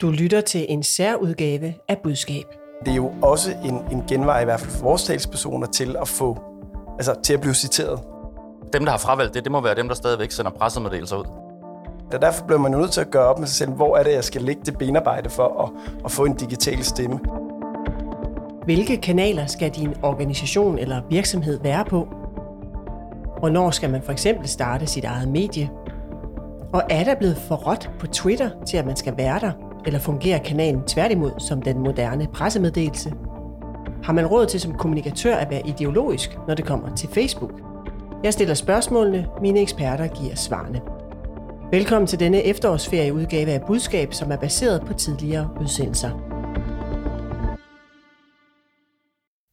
Du lytter til en særudgave af budskab. Det er jo også en, en genvej, i hvert fald for vores talspersoner, til at få, altså til at blive citeret. Dem, der har fravalgt det, det må være dem, der stadigvæk sender pressemeddelelser ud. Og derfor bliver man nødt til at gøre op med sig selv, hvor er det, jeg skal lægge det benarbejde for at, at få en digital stemme. Hvilke kanaler skal din organisation eller virksomhed være på? Hvornår skal man for eksempel starte sit eget medie? Og er der blevet for råt på Twitter til, at man skal være der? Eller fungerer kanalen tværtimod som den moderne pressemeddelelse? Har man råd til som kommunikatør at være ideologisk, når det kommer til Facebook? Jeg stiller spørgsmålene, mine eksperter giver svarene. Velkommen til denne efterårsferieudgave af Budskab, som er baseret på tidligere udsendelser.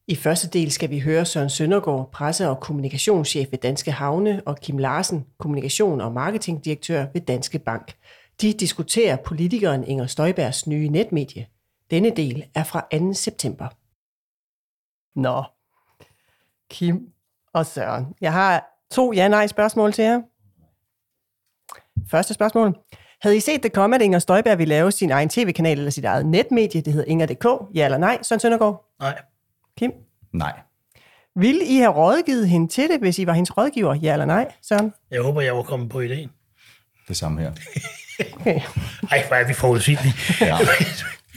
I første del skal vi høre Søren Søndergaard, presse- og kommunikationschef ved Danske Havne, og Kim Larsen, kommunikation- og marketingdirektør ved Danske Bank. De diskuterer politikeren Inger Støjbergs nye netmedie. Denne del er fra 2. september. Nå, Kim og Søren. Jeg har to ja-nej-spørgsmål til jer. Første spørgsmål. Havde I set det komme, at Inger Støjberg ville lave sin egen tv-kanal eller sit eget netmedie? Det hedder Inger.dk. Ja eller nej, Søren Søndergaard? Nej. Kim? Nej. Ville I have rådgivet hende til det, hvis I var hendes rådgiver? Ja eller nej, Søren? Jeg håber, jeg var kommet på ideen. Det samme her. Okay. Ej, hvor er vi forudsigelige. Ja.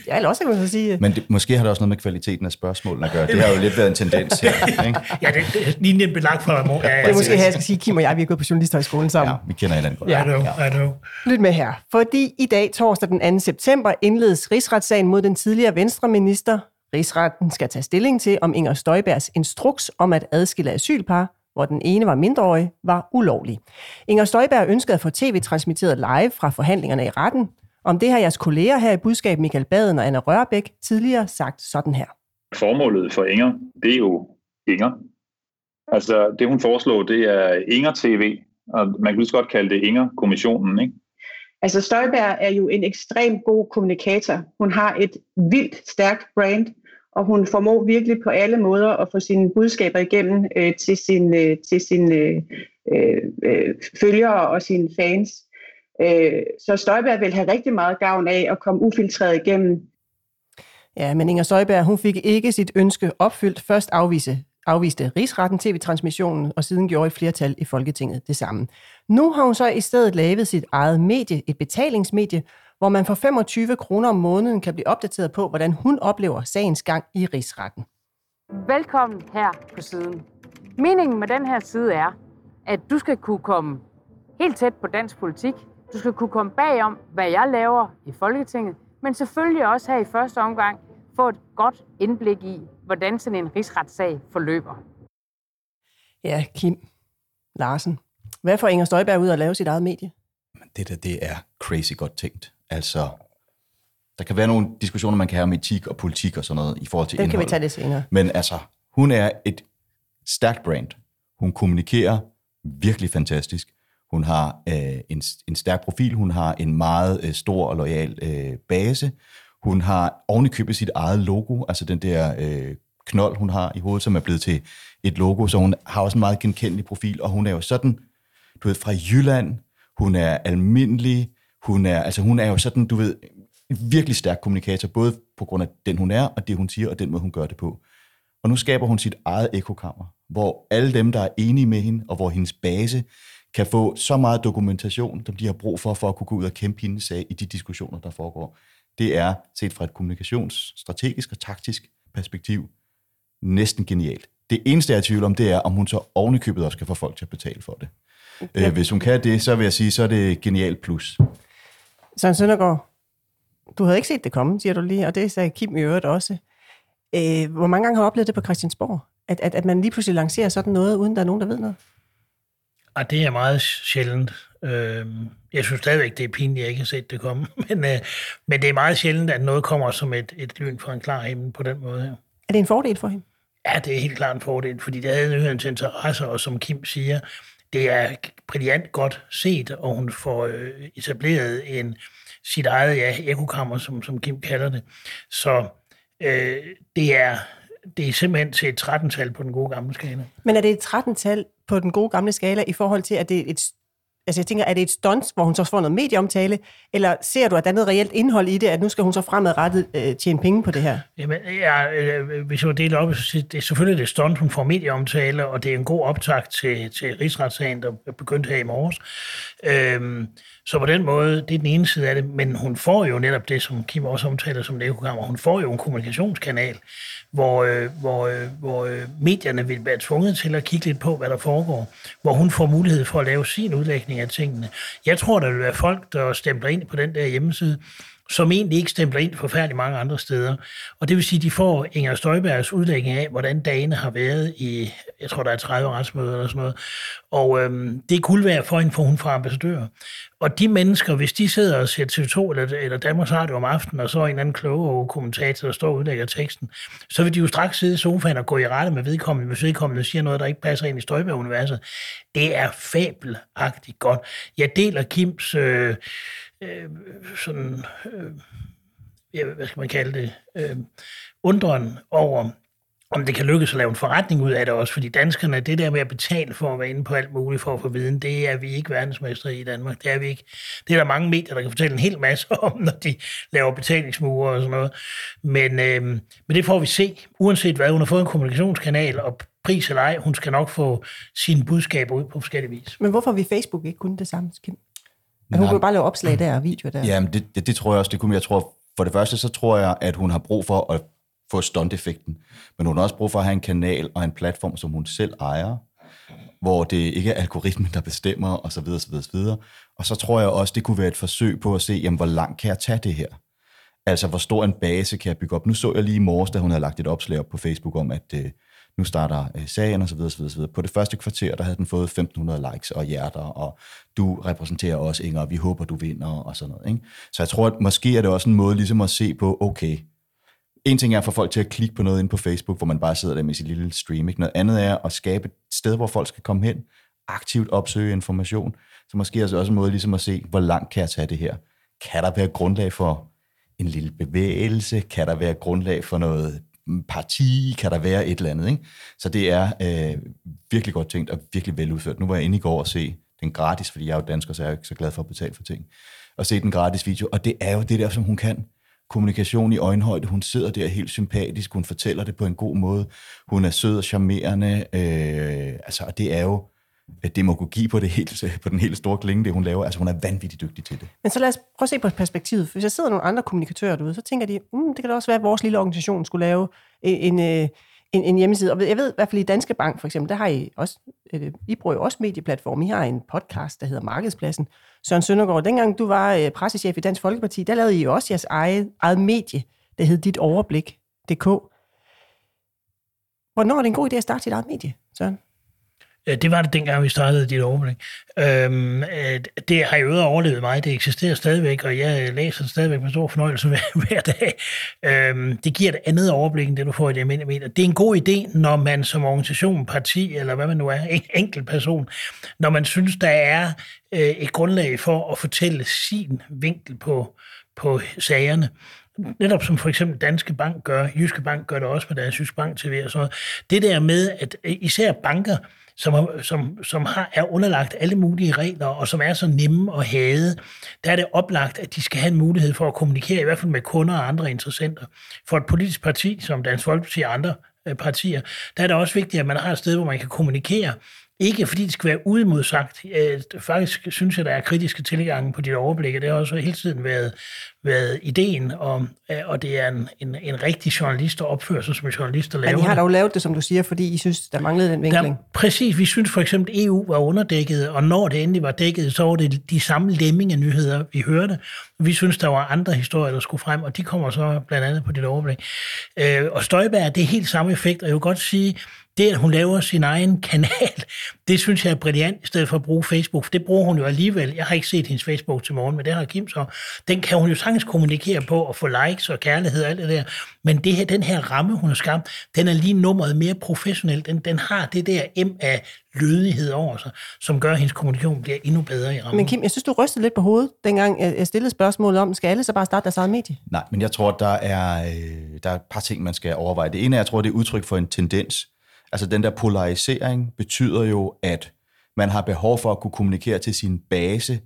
Ja, eller også kan man så sige... Men det, måske har det også noget med kvaliteten af spørgsmålene at gøre. Det har jo lidt været en tendens her. Ikke? ja, det, det linjen belag for mor. Ja, Det er måske her, jeg skal sige, Kim og jeg, vi er gået på Journalisthøjskolen sammen. Ja, vi kender hinanden godt. Ja. I know, I know. Lyt med her. Fordi i dag, torsdag den 2. september, indledes rigsretssagen mod den tidligere venstreminister. Rigsretten skal tage stilling til, om Inger Støjbergs instruks om at adskille asylpar, hvor den ene var mindreårig, var ulovlig. Inger Støjberg ønskede at få tv-transmitteret live fra forhandlingerne i retten. Om det har jeres kolleger her i budskab, Michael Baden og Anna Rørbæk, tidligere sagt sådan her. Formålet for Inger, det er jo Inger. Altså det hun foreslår, det er Inger TV, og man kan lige så godt kalde det Inger-kommissionen, ikke? Altså Støjberg er jo en ekstremt god kommunikator. Hun har et vildt stærkt brand, og hun formår virkelig på alle måder at få sine budskaber igennem øh, til sine øh, til sin, øh, øh, øh, følgere og sine fans. Øh, så Støjberg vil have rigtig meget gavn af at komme ufiltreret igennem. Ja, men Inger Støjberg, hun fik ikke sit ønske opfyldt. Først afvise, afviste rigsretten tv-transmissionen, og siden gjorde et flertal i Folketinget det samme. Nu har hun så i stedet lavet sit eget medie, et betalingsmedie, hvor man for 25 kroner om måneden kan blive opdateret på, hvordan hun oplever sagens gang i rigsretten. Velkommen her på siden. Meningen med den her side er, at du skal kunne komme helt tæt på dansk politik. Du skal kunne komme bagom, hvad jeg laver i Folketinget, men selvfølgelig også her i første omgang få et godt indblik i, hvordan sådan en rigsretssag forløber. Ja, Kim Larsen. Hvad får Inger Støjberg ud at lave sit eget medie? Men det der, det er crazy godt tænkt. Altså, der kan være nogle diskussioner, man kan have om etik og politik og sådan noget i forhold til Den kan vi tage lidt senere. Men altså, hun er et stærkt brand. Hun kommunikerer virkelig fantastisk. Hun har øh, en, en stærk profil. Hun har en meget øh, stor og lojal øh, base. Hun har ovenikøbet sit eget logo, altså den der øh, knold, hun har i hovedet, som er blevet til et logo, så hun har også en meget genkendelig profil, og hun er jo sådan, du ved, fra Jylland, hun er almindelig, hun er, altså hun er jo sådan, du ved, en virkelig stærk kommunikator, både på grund af den, hun er, og det, hun siger, og den måde, hun gør det på. Og nu skaber hun sit eget ekokammer, hvor alle dem, der er enige med hende, og hvor hendes base kan få så meget dokumentation, som de har brug for, for at kunne gå ud og kæmpe hendes sag i de diskussioner, der foregår. Det er, set fra et kommunikationsstrategisk og taktisk perspektiv, næsten genialt. Det eneste, jeg er i tvivl om, det er, om hun så ovenikøbet også kan få folk til at betale for det. Okay. Øh, hvis hun kan det, så vil jeg sige, så er det genialt plus. Søren Søndergaard, du havde ikke set det komme, siger du lige, og det sagde Kim i øvrigt også. Øh, hvor mange gange har du oplevet det på Christiansborg? At, at, at man lige pludselig lancerer sådan noget, uden der er nogen, der ved noget? Og det er meget sjældent. Øhm, Jeg synes stadigvæk, det er pinligt, at jeg ikke har set det komme. Men, øh, men det er meget sjældent, at noget kommer som et, et lyn fra en klar himmel på den måde her. Er det en fordel for hende? Ja, det er helt klart en fordel, fordi det havde nyhedens interesse, og som Kim siger, det er brilliant godt set, og hun får øh, etableret en, sit eget ja, ekokammer, som, som Kim kalder det. Så øh, det, er, det er simpelthen til et 13-tal på den gode gamle skala. Men er det et 13-tal på den gode gamle skala i forhold til, at det er et, Altså jeg tænker, er det et stunt, hvor hun så får noget medieomtale, eller ser du, at der er noget reelt indhold i det, at nu skal hun så fremadrettet øh, tjene penge på det her? Jamen, ja, øh, hvis jeg deler op, så siger det er selvfølgelig det stunt, hun får medieomtale, og det er en god optag til, til rigsretssagen, der begyndte her i morges. Øhm, så på den måde, det er den ene side af det, men hun får jo netop det, som Kim også omtaler som ekokammer, hun får jo en kommunikationskanal, hvor, øh, hvor, øh, hvor øh, medierne vil være tvunget til at kigge lidt på, hvad der foregår, hvor hun får mulighed for at lave sin udlægning af tingene. Jeg tror, der vil være folk, der stemmer ind på den der hjemmeside, som egentlig ikke stempler ind forfærdeligt mange andre steder. Og det vil sige, at de får Inger Støjbergs udlægning af, hvordan dagene har været i, jeg tror, der er 30 retsmøder eller sådan noget. Og øhm, det kunne være for en for hun fra ambassadør. Og de mennesker, hvis de sidder og ser TV2 eller, eller Danmarks Radio om aftenen, og så er en anden kloge kommentator, der står og udlægger teksten, så vil de jo straks sidde i sofaen og gå i rette med vedkommende, hvis vedkommende siger noget, der ikke passer ind i Støjberg-universet. Det er fabelagtigt godt. Jeg deler Kims øh, øh, sådan, øh, ja, hvad skal man kalde det, øh, undren over, om det kan lykkes at lave en forretning ud af det også, fordi danskerne, det der med at betale for at være inde på alt muligt for at få viden, det er vi ikke verdensmestre i Danmark. Det er vi ikke. Det er der mange medier, der kan fortælle en hel masse om, når de laver betalingsmure og sådan noget. Men, øh, men det får vi se. Uanset hvad, hun har fået en kommunikationskanal, og pris eller ej, hun skal nok få sine budskaber ud på forskellige vis. Men hvorfor vi Facebook ikke kunne det samme, Kim? At hun kunne bare lave opslag der og videoer der. Jamen, det, det, det tror jeg også, det kunne. Jeg tror, for det første, så tror jeg, at hun har brug for at få stunt-effekten. Men hun har også brug for at have en kanal og en platform, som hun selv ejer, hvor det ikke er algoritmen, der bestemmer, og så videre, så videre, så videre. Og så tror jeg også, det kunne være et forsøg på at se, jamen, hvor langt kan jeg tage det her? Altså, hvor stor en base kan jeg bygge op? Nu så jeg lige i morges, da hun havde lagt et opslag op på Facebook om, at øh, nu starter øh, sagen og så videre, så videre. På det første kvarter, der havde den fået 1500 likes og hjerter, og du repræsenterer os, Inger, og vi håber, du vinder og sådan noget. Ikke? Så jeg tror, at måske er det også en måde ligesom at se på, okay, en ting er at få folk til at klikke på noget ind på Facebook, hvor man bare sidder der med sit lille stream. Ikke? Noget andet er at skabe et sted, hvor folk skal komme hen, aktivt opsøge information. Så måske er det også en måde ligesom at se, hvor langt kan jeg tage det her? Kan der være grundlag for en lille bevægelse? Kan der være grundlag for noget parti? Kan der være et eller andet? Ikke? Så det er øh, virkelig godt tænkt og virkelig veludført. Nu var jeg inde i går og se den gratis, fordi jeg er jo dansker, så jeg er ikke så glad for at betale for ting. Og se den gratis video, og det er jo det der, som hun kan kommunikation i øjenhøjde. Hun sidder der helt sympatisk, hun fortæller det på en god måde. Hun er sød og charmerende. Øh, altså, og det er jo demagogi på, det helt, på den helt store klinge, det hun laver. Altså, hun er vanvittigt dygtig til det. Men så lad os prøve at se på perspektivet. Hvis jeg sidder nogle andre kommunikatører derude, så tænker de, mm, det kan da også være, at vores lille organisation skulle lave øh, en, øh, en, en, hjemmeside. Og jeg ved i hvert fald i Danske Bank for eksempel, der har I også, øh, I bruger jo også medieplatform. I har en podcast, der hedder Markedspladsen. Søren Søndergaard, dengang du var pressechef i Dansk Folkeparti, der lavede I jo også jeres eget, eget medie, der hed Dit Overblik.dk. Hvornår er det en god idé at starte sit eget medie, Søren? Øh, det var det dengang, vi startede dit overblik. Øhm, øh, det har jo overlevet mig. Det eksisterer stadigvæk, og jeg læser det stadigvæk med stor fornøjelse hver, hver dag. Øhm, det giver et andet overblik, end det du får i det almindelige medier. Det er en god idé, når man som organisation, parti, eller hvad man nu er, en enkelt person, når man synes, der er øh, et grundlag for at fortælle sin vinkel på, på sagerne netop som for eksempel Danske Bank gør, Jyske Bank gør det også med deres Jyske Bank TV og sådan Det der med, at især banker, som, som, som har, er underlagt alle mulige regler, og som er så nemme at have, der er det oplagt, at de skal have en mulighed for at kommunikere, i hvert fald med kunder og andre interessenter. For et politisk parti, som Dansk Folkeparti og andre øh, partier, der er det også vigtigt, at man har et sted, hvor man kan kommunikere ikke fordi det skal være uimodsagt. Faktisk synes jeg, der er kritiske tilgange på dit overblik, og det har også hele tiden været, været ideen, og, og det er en, en, en rigtig journalist, der opfører sig som en journalist, der laver Men I har dog lavet det, som du siger, fordi I synes, der manglede den vinkling. Der, præcis, vi synes for eksempel, EU var underdækket, og når det endelig var dækket, så var det de samme lemming nyheder, vi hørte. Vi synes, der var andre historier, der skulle frem, og de kommer så blandt andet på dit overblik. Øh, og Støjberg, det er helt samme effekt, og jeg vil godt sige, det, at hun laver sin egen kanal, det synes jeg er brilliant, i stedet for at bruge Facebook. For det bruger hun jo alligevel. Jeg har ikke set hendes Facebook til morgen, men det har Kim så. Den kan hun jo sagtens kommunikere på og få likes og kærlighed og alt det der. Men det her, den her ramme, hun har skabt, den er lige nummeret mere professionel. Den, den har det der M af lødighed over sig, som gør, at hendes kommunikation bliver endnu bedre i rammen. Men Kim, jeg synes, du rystede lidt på hovedet, dengang jeg stillede spørgsmålet om, skal alle så bare starte deres eget medie? Nej, men jeg tror, der er, øh, der er et par ting, man skal overveje. Det ene er, jeg tror, det er udtryk for en tendens, Altså den der polarisering betyder jo, at man har behov for at kunne kommunikere til sin base,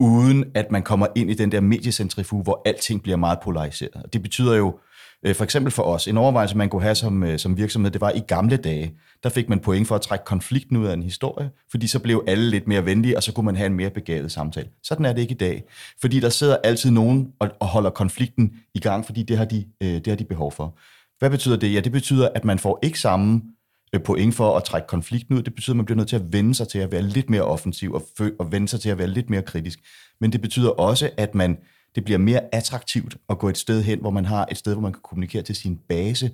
uden at man kommer ind i den der mediecentrifuge, hvor alting bliver meget polariseret. Og det betyder jo, øh, for eksempel for os, en overvejelse, man kunne have som, øh, som virksomhed, det var i gamle dage, der fik man point for at trække konflikten ud af en historie, fordi så blev alle lidt mere venlige, og så kunne man have en mere begavet samtale. Sådan er det ikke i dag, fordi der sidder altid nogen og, og holder konflikten i gang, fordi det har, de, øh, det har de behov for. Hvad betyder det? Ja, det betyder, at man får ikke samme Øh, point for at trække konflikten ud. Det betyder, at man bliver nødt til at vende sig til at være lidt mere offensiv og, og vende sig til at være lidt mere kritisk. Men det betyder også, at man det bliver mere attraktivt at gå et sted hen, hvor man har et sted, hvor man kan kommunikere til sin base,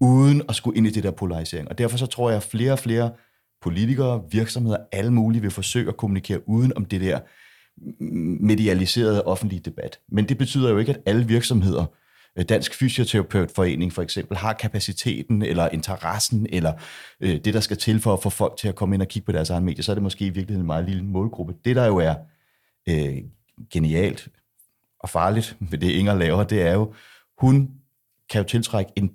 uden at skulle ind i det der polarisering. Og derfor så tror jeg, at flere og flere politikere, virksomheder, alle mulige vil forsøge at kommunikere uden om det der medialiserede offentlige debat. Men det betyder jo ikke, at alle virksomheder Øh, Dansk Fysioterapeutforening for eksempel har kapaciteten eller interessen eller øh, det, der skal til for at få folk til at komme ind og kigge på deres egen medier, så er det måske i virkeligheden en meget lille målgruppe. Det, der jo er øh, genialt og farligt ved det, Inger laver, det er jo, hun kan jo tiltrække en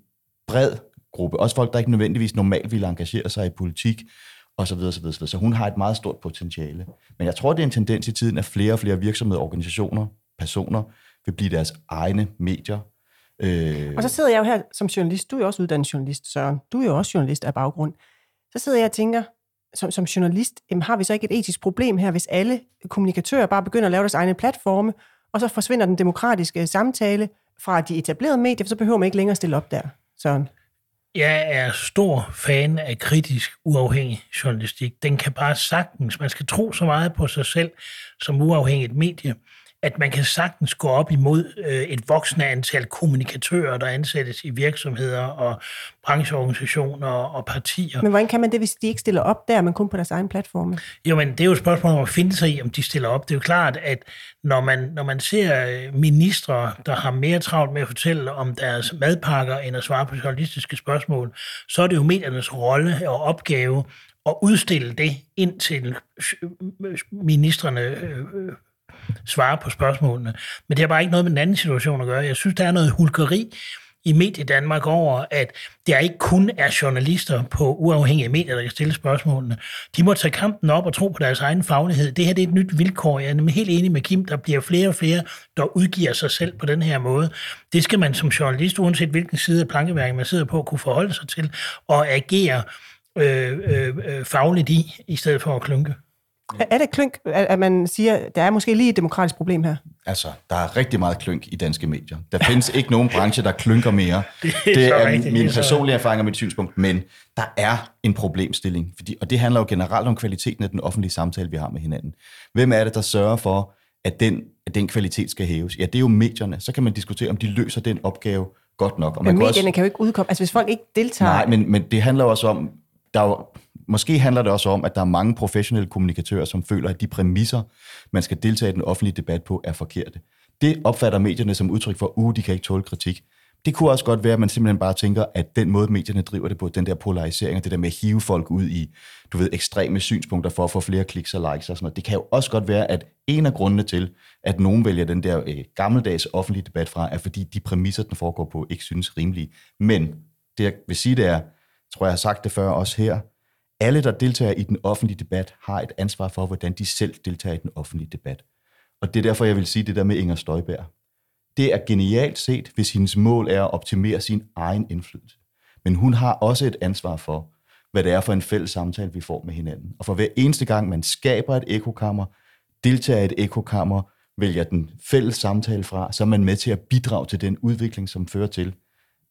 bred gruppe, også folk, der ikke nødvendigvis normalt ville engagere sig i politik, og så videre, så videre, så videre. Så hun har et meget stort potentiale. Men jeg tror, det er en tendens i tiden, at flere og flere virksomheder, organisationer, personer vil blive deres egne medier, Øh... Og så sidder jeg jo her som journalist. Du er jo også uddannet journalist, Søren. Du er jo også journalist af baggrund. Så sidder jeg og tænker, som, som journalist, jamen, har vi så ikke et etisk problem her, hvis alle kommunikatører bare begynder at lave deres egne platforme, og så forsvinder den demokratiske samtale fra de etablerede medier, for så behøver man ikke længere stille op der, Søren. Jeg er stor fan af kritisk uafhængig journalistik. Den kan bare sagtens, man skal tro så meget på sig selv som uafhængigt medie, at man kan sagtens gå op imod øh, et voksende antal kommunikatører, der ansættes i virksomheder og brancheorganisationer og partier. Men hvordan kan man det, hvis de ikke stiller op der, men kun på deres egen platforme? Jo, men det er jo et spørgsmål om at finde sig i, om de stiller op. Det er jo klart, at når man, når man ser øh, ministre, der har mere travlt med at fortælle om deres madpakker, end at svare på journalistiske spørgsmål, så er det jo mediernes rolle og opgave at udstille det ind til ministerne øh, svare på spørgsmålene. Men det har bare ikke noget med den anden situation at gøre. Jeg synes, der er noget hulkeri i Medie Danmark over, at det er ikke kun er journalister på uafhængige medier, der kan stille spørgsmålene. De må tage kampen op og tro på deres egen faglighed. Det her det er et nyt vilkår. Jeg er nemlig helt enig med Kim, der bliver flere og flere, der udgiver sig selv på den her måde. Det skal man som journalist, uanset hvilken side af plankeværket man sidder på, kunne forholde sig til og agere øh, øh, øh fagligt i, i stedet for at klunke. Er det klønk, at man siger, der er måske lige et demokratisk problem her? Altså, der er rigtig meget klønk i danske medier. Der findes ikke nogen branche, der klynker mere. Det er, det er min personlige erfaring og mit synspunkt, men der er en problemstilling, fordi, og det handler jo generelt om kvaliteten af den offentlige samtale, vi har med hinanden. Hvem er det, der sørger for, at den, at den kvalitet skal hæves? Ja, det er jo medierne. Så kan man diskutere, om de løser den opgave godt nok. Og man men medierne kan, også, kan jo ikke udkomme. Altså, hvis folk ikke deltager... Nej, men, men det handler også om, der er jo måske handler det også om, at der er mange professionelle kommunikatører, som føler, at de præmisser, man skal deltage i den offentlige debat på, er forkerte. Det opfatter medierne som udtryk for, uh, de kan ikke tåle kritik. Det kunne også godt være, at man simpelthen bare tænker, at den måde, medierne driver det på, den der polarisering, og det der med at hive folk ud i, du ved, ekstreme synspunkter for at få flere kliks og likes og sådan noget, det kan jo også godt være, at en af grundene til, at nogen vælger den der øh, gammeldags offentlige debat fra, er fordi de præmisser, den foregår på, ikke synes rimelige. Men det jeg vil sige, det er, tror jeg har sagt det før også her, alle, der deltager i den offentlige debat, har et ansvar for, hvordan de selv deltager i den offentlige debat. Og det er derfor, jeg vil sige det der med Inger Støjberg. Det er genialt set, hvis hendes mål er at optimere sin egen indflydelse. Men hun har også et ansvar for, hvad det er for en fælles samtale, vi får med hinanden. Og for hver eneste gang, man skaber et ekokammer, deltager i et ekokammer, vælger den fælles samtale fra, så er man med til at bidrage til den udvikling, som fører til,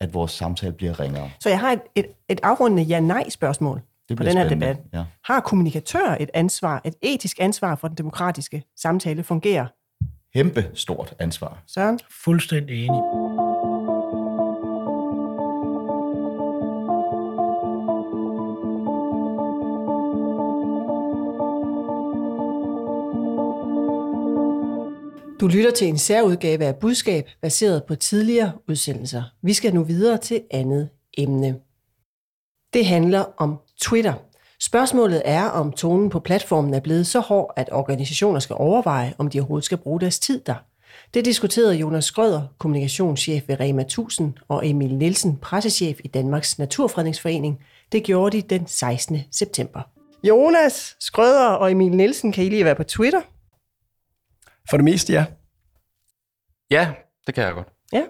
at vores samtale bliver ringere. Så jeg har et, et, et afrundende ja-nej-spørgsmål det på den her spændende. debat. Ja. Har kommunikatør et ansvar, et etisk ansvar for den demokratiske samtale fungerer? Kæmpe stort ansvar. Søren? Fuldstændig enig. Du lytter til en særudgave af budskab, baseret på tidligere udsendelser. Vi skal nu videre til andet emne. Det handler om Twitter. Spørgsmålet er, om tonen på platformen er blevet så hård, at organisationer skal overveje, om de overhovedet skal bruge deres tid der. Det diskuterede Jonas Skrøder, kommunikationschef ved Rema 1000, og Emil Nielsen, pressechef i Danmarks Naturfredningsforening. Det gjorde de den 16. september. Jonas Skrøder og Emil Nielsen, kan I lige være på Twitter? For det meste, ja. Ja, det kan jeg godt. Ja,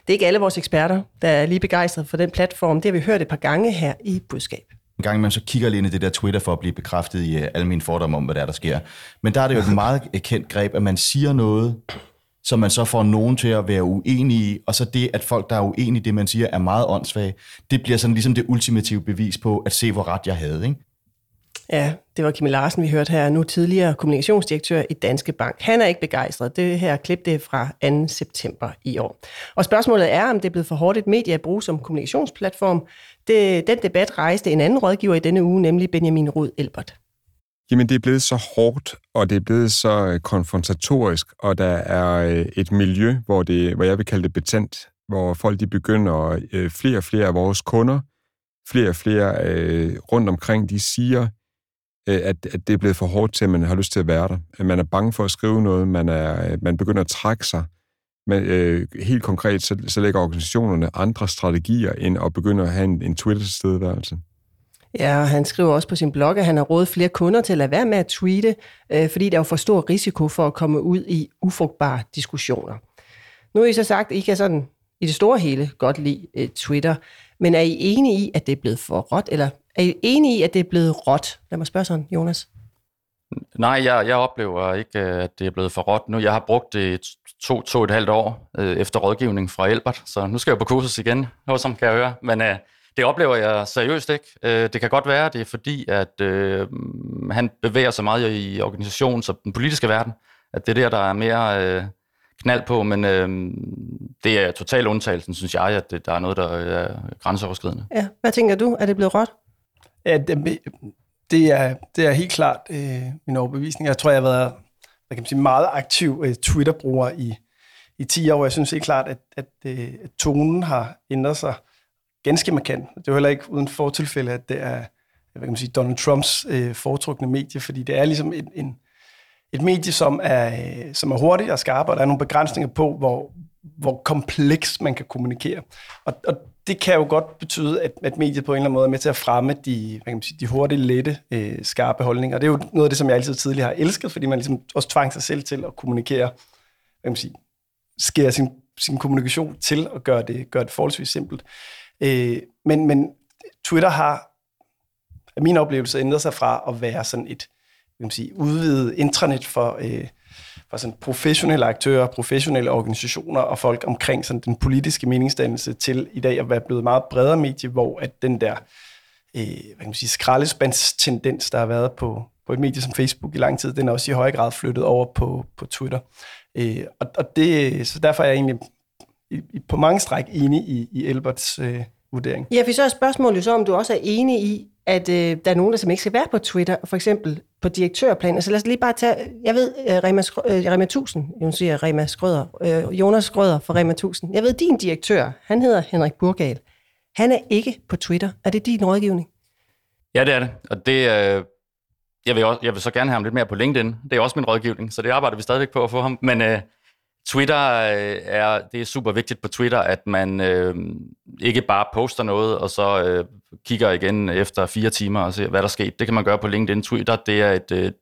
det er ikke alle vores eksperter, der er lige begejstret for den platform. Det har vi hørt et par gange her i budskab. En gang man så kigger lige ind i det der Twitter for at blive bekræftet i uh, alle mine fordomme om, hvad der er, der sker. Men der er det jo et meget kendt greb, at man siger noget, som man så får nogen til at være uenige i, og så det, at folk, der er uenige i det, man siger, er meget åndssvage, det bliver sådan ligesom det ultimative bevis på, at se, hvor ret jeg havde. Ikke? Ja, det var Kim Larsen, vi hørte her, nu tidligere kommunikationsdirektør i Danske Bank. Han er ikke begejstret. Det her klip det er fra 2. september i år. Og spørgsmålet er, om det er blevet for hårdt et medie at bruge som kommunikationsplatform. Det, den debat rejste en anden rådgiver i denne uge, nemlig Benjamin Rud Elbert. Jamen, det er blevet så hårdt, og det er blevet så øh, konfrontatorisk, og der er øh, et miljø, hvor, det, hvor jeg vil kalde det betændt, hvor folk de begynder, øh, flere og flere af vores kunder, flere og flere øh, rundt omkring, de siger, Øh, at, at det er blevet for hårdt til, at man har lyst til at være der. At man er bange for at skrive noget, man, er, øh, man begynder at trække sig. Men øh, helt konkret, så, så lægger organisationerne andre strategier ind og begynder at have en, en Twitter-tilstedeværelse. Ja, og han skriver også på sin blog, at han har rådet flere kunder til at lade være med at tweete, øh, fordi der er for stor risiko for at komme ud i ufrugtbare diskussioner. Nu har I så sagt, at I kan sådan i det store hele godt lide øh, Twitter, men er I enige i, at det er blevet for råt, eller er I enige i, at det er blevet råt? Lad mig spørge sådan, Jonas. Nej, jeg, jeg oplever ikke, at det er blevet for råt nu. Jeg har brugt det to, to et halvt år øh, efter rådgivning fra Elbert, så nu skal jeg på kursus igen, som kan jeg høre. Men øh, det oplever jeg seriøst ikke. Øh, det kan godt være, det er fordi, at øh, han bevæger sig meget i organisationen, så den politiske verden, at det er der, der er mere øh, knald på, men øh, det er total undtagelsen, synes jeg, at det, der er noget, der er grænseoverskridende. Ja, hvad tænker du? Er det blevet råt? Ja, det, det, er, det er helt klart øh, min overbevisning. Jeg tror, jeg har været hvad kan man sige, meget aktiv øh, Twitter-bruger i, i 10 år. Jeg synes helt klart, at, at, øh, at tonen har ændret sig ganske markant. Det er jo heller ikke uden fortilfælde, at det er hvad kan man sige, Donald Trumps øh, foretrukne medie, fordi det er ligesom en, en, et medie, som er, øh, som er hurtigt og skarpt, og der er nogle begrænsninger på, hvor, hvor kompleks man kan kommunikere. Og, og det kan jo godt betyde, at, at mediet på en eller anden måde er med til at fremme de, hvad kan man sige, de hurtige, lette, øh, skarpe holdninger. Og det er jo noget af det, som jeg altid tidligere har elsket, fordi man ligesom også tvang sig selv til at kommunikere, hvad kan man sige, skære sin, sin kommunikation til og gøre det, gøre det forholdsvis simpelt. Øh, men, men Twitter har, af min oplevelse, ændret sig fra at være sådan et hvad kan man sige, udvidet intranet for, øh, fra sådan professionelle aktører, professionelle organisationer og folk omkring sådan den politiske meningsdannelse til i dag at være blevet meget bredere medie, hvor at den der øh, hvad kan man sige, skraldespandstendens, der har været på, på et medie som Facebook i lang tid, den er også i høj grad flyttet over på, på Twitter. Øh, og, og det, så derfor er jeg egentlig i, i, på mange stræk enig i, i Elberts øh, vurdering. Ja, for så er spørgsmålet jo så, om du også er enig i, at øh, der er nogen, der som ikke skal være på Twitter, for eksempel på direktørplan. Altså lad os lige bare tage, jeg ved, uh, Rema, uh, Rema 1000, nu siger Rema Skrøder, uh, Jonas Skrøder fra Rema 1000. Jeg ved, din direktør, han hedder Henrik Burgal. Han er ikke på Twitter. Er det din rådgivning? Ja, det er det. Og det, øh, jeg, vil også, jeg vil så gerne have ham lidt mere på LinkedIn. Det er også min rådgivning, så det arbejder vi stadigvæk på at få ham. Men øh, Twitter øh, er, det er super vigtigt på Twitter, at man øh, ikke bare poster noget, og så øh, kigger igen efter fire timer og ser, hvad der sker. Det kan man gøre på LinkedIn. Twitter, det er et, øh,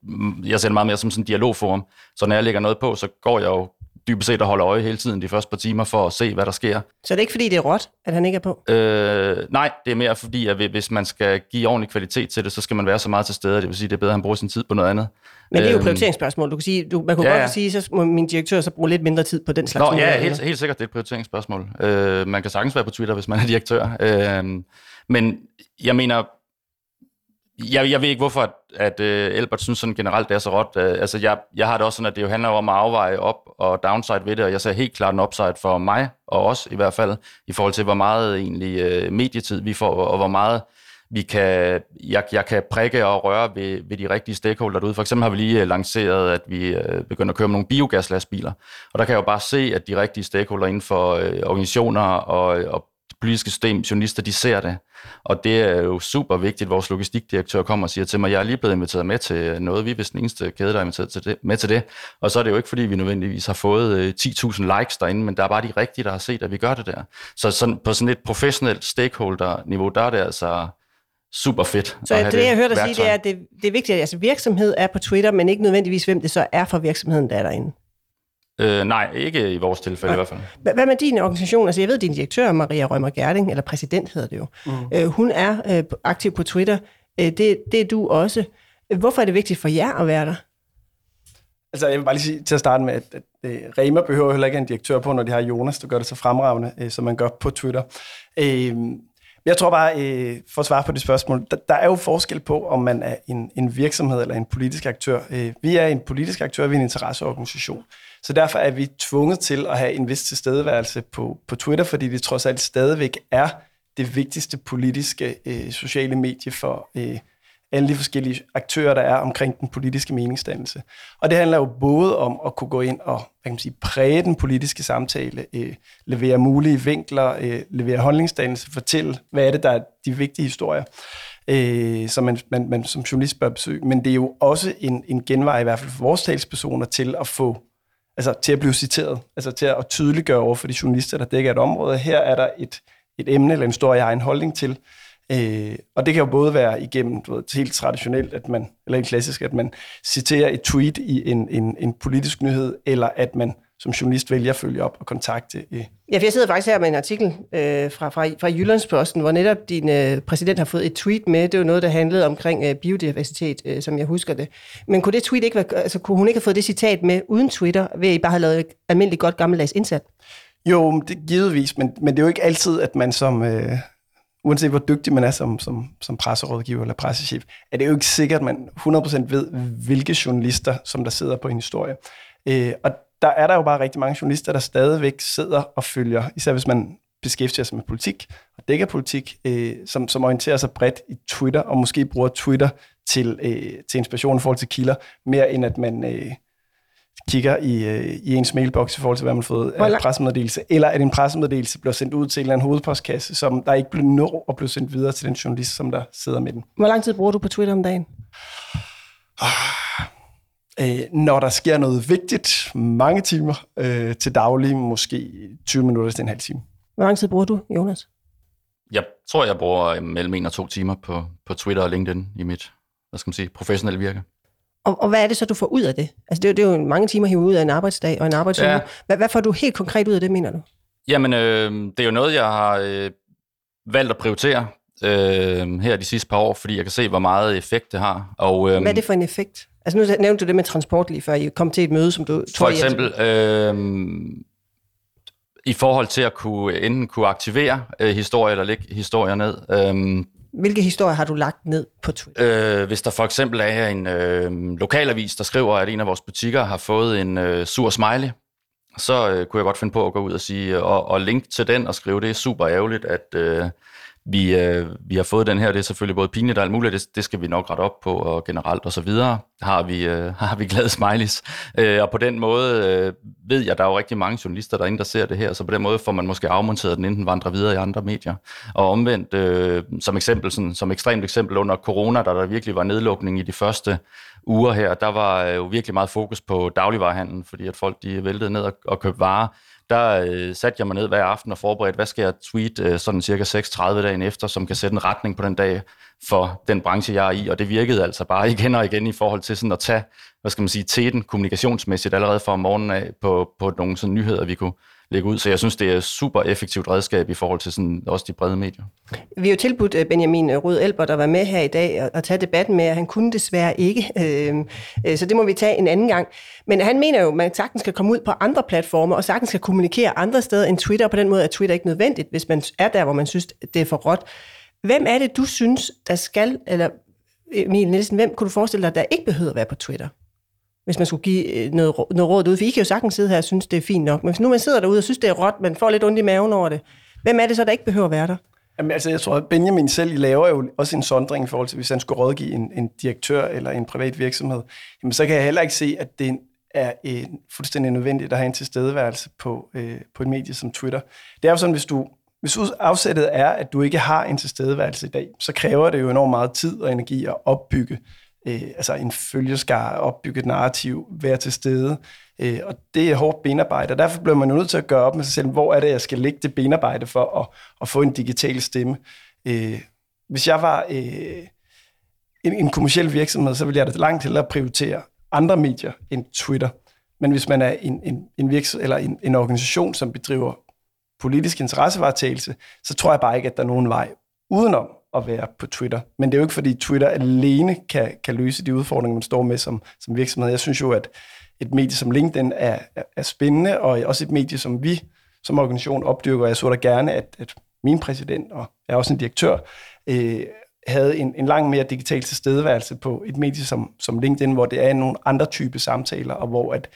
jeg ser det meget mere som sådan en dialogforum. Så når jeg lægger noget på, så går jeg jo dybest set og holder øje hele tiden de første par timer for at se, hvad der sker. Så det er ikke fordi, det er råt, at han ikke er på? Øh, nej, det er mere fordi, at hvis man skal give ordentlig kvalitet til det, så skal man være så meget til stede. Det vil sige, det er bedre, at han bruger sin tid på noget andet. Men det er jo øhm, prioriteringsspørgsmål. Du kan sige, du, man kunne ja, godt sige, så må min direktør så bruge lidt mindre tid på den slags Nå, ja, helt, helt sikkert, det er et prioriteringsspørgsmål. Øh, man kan sagtens være på Twitter, hvis man er direktør. Øh, men jeg mener, jeg, jeg ved ikke, hvorfor at, at uh, Albert synes sådan generelt, det er så råt. Uh, altså, jeg, jeg har det også sådan, at det jo handler om at afveje op og downside ved det, og jeg ser helt klart en upside for mig, og os i hvert fald, i forhold til, hvor meget egentlig uh, medietid vi får, og hvor meget vi kan, jeg, jeg kan prikke og røre ved, ved de rigtige stakeholder derude. For eksempel har vi lige øh, lanceret, at vi øh, begynder at køre med nogle biogaslastbiler, og der kan jeg jo bare se, at de rigtige stakeholder inden for øh, organisationer og, og politiske system, journalister, de ser det. Og det er jo super vigtigt. Vores logistikdirektør kommer og siger til mig, jeg er lige blevet inviteret med til noget. Vi er vist den eneste kæde, der er inviteret til det, med til det. Og så er det jo ikke, fordi vi nødvendigvis har fået 10.000 likes derinde, men der er bare de rigtige, der har set, at vi gør det der. Så sådan, på sådan et professionelt stakeholder-niveau, der er det altså super fedt. Så at have det, jeg hørte dig sige, det er, at det, det er vigtigt, at altså, virksomhed er på Twitter, men ikke nødvendigvis, hvem det så er for virksomheden, der er derinde. Øh, nej, ikke i vores tilfælde i hvert fald. Hva- Hvad med din organisation? Altså, jeg ved, din direktør, Maria Rømer Gerding, eller præsident hedder det jo, mm. øh, hun er øh, aktiv på Twitter. Øh, det, det er du også. Hvorfor er det vigtigt for jer at være der? Altså, jeg vil bare lige sige til at starte med, at, at, at Rema behøver heller ikke en direktør på, når de har Jonas, der gør det så fremragende, øh, som man gør på Twitter. Øh, jeg tror bare, øh, for at svare på det spørgsmål, der, der er jo forskel på, om man er en, en virksomhed eller en politisk aktør. Øh, vi er en politisk aktør, vi er en interesseorganisation. Så derfor er vi tvunget til at have en vis tilstedeværelse på, på Twitter, fordi det trods alt stadigvæk er det vigtigste politiske øh, sociale medie for øh, alle de forskellige aktører, der er omkring den politiske meningsdannelse. Og det handler jo både om at kunne gå ind og hvad kan man sige, præge den politiske samtale, øh, levere mulige vinkler, øh, levere holdningsdannelse, fortælle, hvad er det, der er de vigtige historier, øh, som man, man, man som journalist bør besøge. Men det er jo også en, en genvej, i hvert fald for vores talspersoner, til at få altså til at blive citeret, altså til at tydeliggøre over for de journalister, der dækker et område. Her er der et, et emne eller en historie, jeg har en holdning til, Øh, og det kan jo både være igennem du ved, helt traditionelt, at man, eller helt klassisk, at man citerer et tweet i en, en, en politisk nyhed, eller at man som journalist vælger at følge op og kontakte. Øh. Ja, for jeg sidder faktisk her med en artikel øh, fra, fra, fra Jyllandsposten, hvor netop din øh, præsident har fået et tweet med. Det var noget, der handlede omkring øh, biodiversitet, øh, som jeg husker det. Men kunne det tweet ikke være, altså, kunne hun ikke have fået det citat med uden Twitter, ved at I bare have lavet et almindeligt godt gammeldags indsat? Jo, det givetvis, men, men det er jo ikke altid, at man som... Øh, uanset hvor dygtig man er som, som, som presserådgiver eller pressechef, er det jo ikke sikkert, at man 100% ved, hvilke journalister, som der sidder på en historie. Øh, og der er der jo bare rigtig mange journalister, der stadigvæk sidder og følger, især hvis man beskæftiger sig med politik og dækker politik, øh, som, som orienterer sig bredt i Twitter, og måske bruger Twitter til, øh, til inspiration i forhold til kilder, mere end at man øh, kigger i, øh, i ens mailbox i forhold til, hvad man har fået af pressemeddelelse, eller at en pressemeddelelse bliver sendt ud til en eller anden hovedpostkasse, som der ikke bliver nå at blive sendt videre til den journalist, som der sidder med den. Hvor lang tid bruger du på Twitter om dagen? Øh, når der sker noget vigtigt, mange timer øh, til daglig, måske 20 minutter til en halv time. Hvor lang tid bruger du, Jonas? Jeg tror, jeg bruger mellem en og to timer på, på Twitter og LinkedIn i mit hvad skal man sige, professionelle virke. Og, og hvad er det så, du får ud af det? Altså, det er, det er jo mange timer hive ud af en arbejdsdag og en arbejdsuge. Ja. Hvad, hvad får du helt konkret ud af det, mener du? Jamen, øh, det er jo noget, jeg har øh, valgt at prioritere øh, her de sidste par år, fordi jeg kan se, hvor meget effekt det har. Og, øh, hvad er det for en effekt? Altså, nu nævnte du det med transport lige før I kom til et møde, som du... For eksempel... Øh, i forhold til at kunne enten kunne aktivere øh, historier eller lægge historier ned. Øh, hvilke historier har du lagt ned på Twitter? Øh, hvis der for eksempel er en øh, lokalavis, der skriver, at en af vores butikker har fået en øh, sur smiley, så øh, kunne jeg godt finde på at gå ud og sige og, og link til den og skrive, det er super ærgerligt, at øh, vi, øh, vi har fået den her. Det er selvfølgelig både pinligt og alt muligt, det, det skal vi nok rette op på, og generelt og så videre har vi, øh, har vi glade smileys. Øh, og på den måde øh, ved jeg, at der er jo rigtig mange journalister derinde, der ser det her, så på den måde får man måske afmonteret den, inden den vandrer videre i andre medier. Og omvendt, øh, som eksempel, sådan, som ekstremt eksempel under corona, da der virkelig var nedlukning i de første uger her, der var øh, jo virkelig meget fokus på dagligvarerhandlen, fordi at folk de væltede ned og, og købte varer der øh, satte jeg mig ned hver aften og forberedte, hvad skal jeg tweet øh, sådan cirka 6.30 dagen efter, som kan sætte en retning på den dag for den branche, jeg er i, og det virkede altså bare igen og igen i forhold til sådan at tage, hvad skal man sige, teten kommunikationsmæssigt allerede fra morgenen af på, på nogle sådan nyheder, vi kunne lægge ud. Så jeg synes, det er et super effektivt redskab i forhold til sådan også de brede medier. Vi har jo tilbudt øh, Benjamin øh, Rød Elber, der var med her i dag, at tage debatten med, at han kunne desværre ikke. Øhm, øh, så det må vi tage en anden gang. Men han mener jo, at man sagtens skal komme ud på andre platformer, og sagtens skal kommunikere andre steder end Twitter. På den måde er Twitter ikke nødvendigt, hvis man er der, hvor man synes, det er for råt. Hvem er det, du synes, der skal, eller Emil Nielsen, hvem kunne du forestille dig, der ikke behøver at være på Twitter? Hvis man skulle give øh, noget, noget råd ud. For I kan jo sagtens sidde her og synes, det er fint nok. Men hvis nu man sidder derude og synes, det er råt, man får lidt ondt i maven over det, hvem er det så, der ikke behøver at være der? Jamen, altså, jeg tror, at Benjamin selv laver jo også en sondring i forhold til, hvis han skulle rådgive en, en direktør eller en privat virksomhed. Jamen, så kan jeg heller ikke se, at det er en, fuldstændig nødvendigt at have en tilstedeværelse på, øh, på et medie som Twitter. Det er jo sådan, hvis du hvis afsættet er, at du ikke har en tilstedeværelse i dag, så kræver det jo enormt meget tid og energi at opbygge øh, altså en følgeskar, opbygge et narrativ, være til stede. Øh, og det er hårdt benarbejde, og derfor bliver man nødt til at gøre op med sig selv, hvor er det, jeg skal lægge det benarbejde for at, at få en digital stemme. Øh, hvis jeg var øh, en, en kommersiel virksomhed, så ville jeg da langt hellere prioritere andre medier end Twitter. Men hvis man er en, en, en, virksomhed, eller en, en organisation, som bedriver politisk interessevaretagelse, så tror jeg bare ikke, at der er nogen vej udenom at være på Twitter. Men det er jo ikke, fordi Twitter alene kan, kan løse de udfordringer, man står med som, som virksomhed. Jeg synes jo, at et medie som LinkedIn er, er, spændende, og også et medie, som vi som organisation opdyrker. Jeg så da gerne, at, at min præsident, og jeg er også en direktør, øh, havde en, en lang mere digital tilstedeværelse på et medie som, som LinkedIn, hvor det er nogle andre type samtaler, og hvor at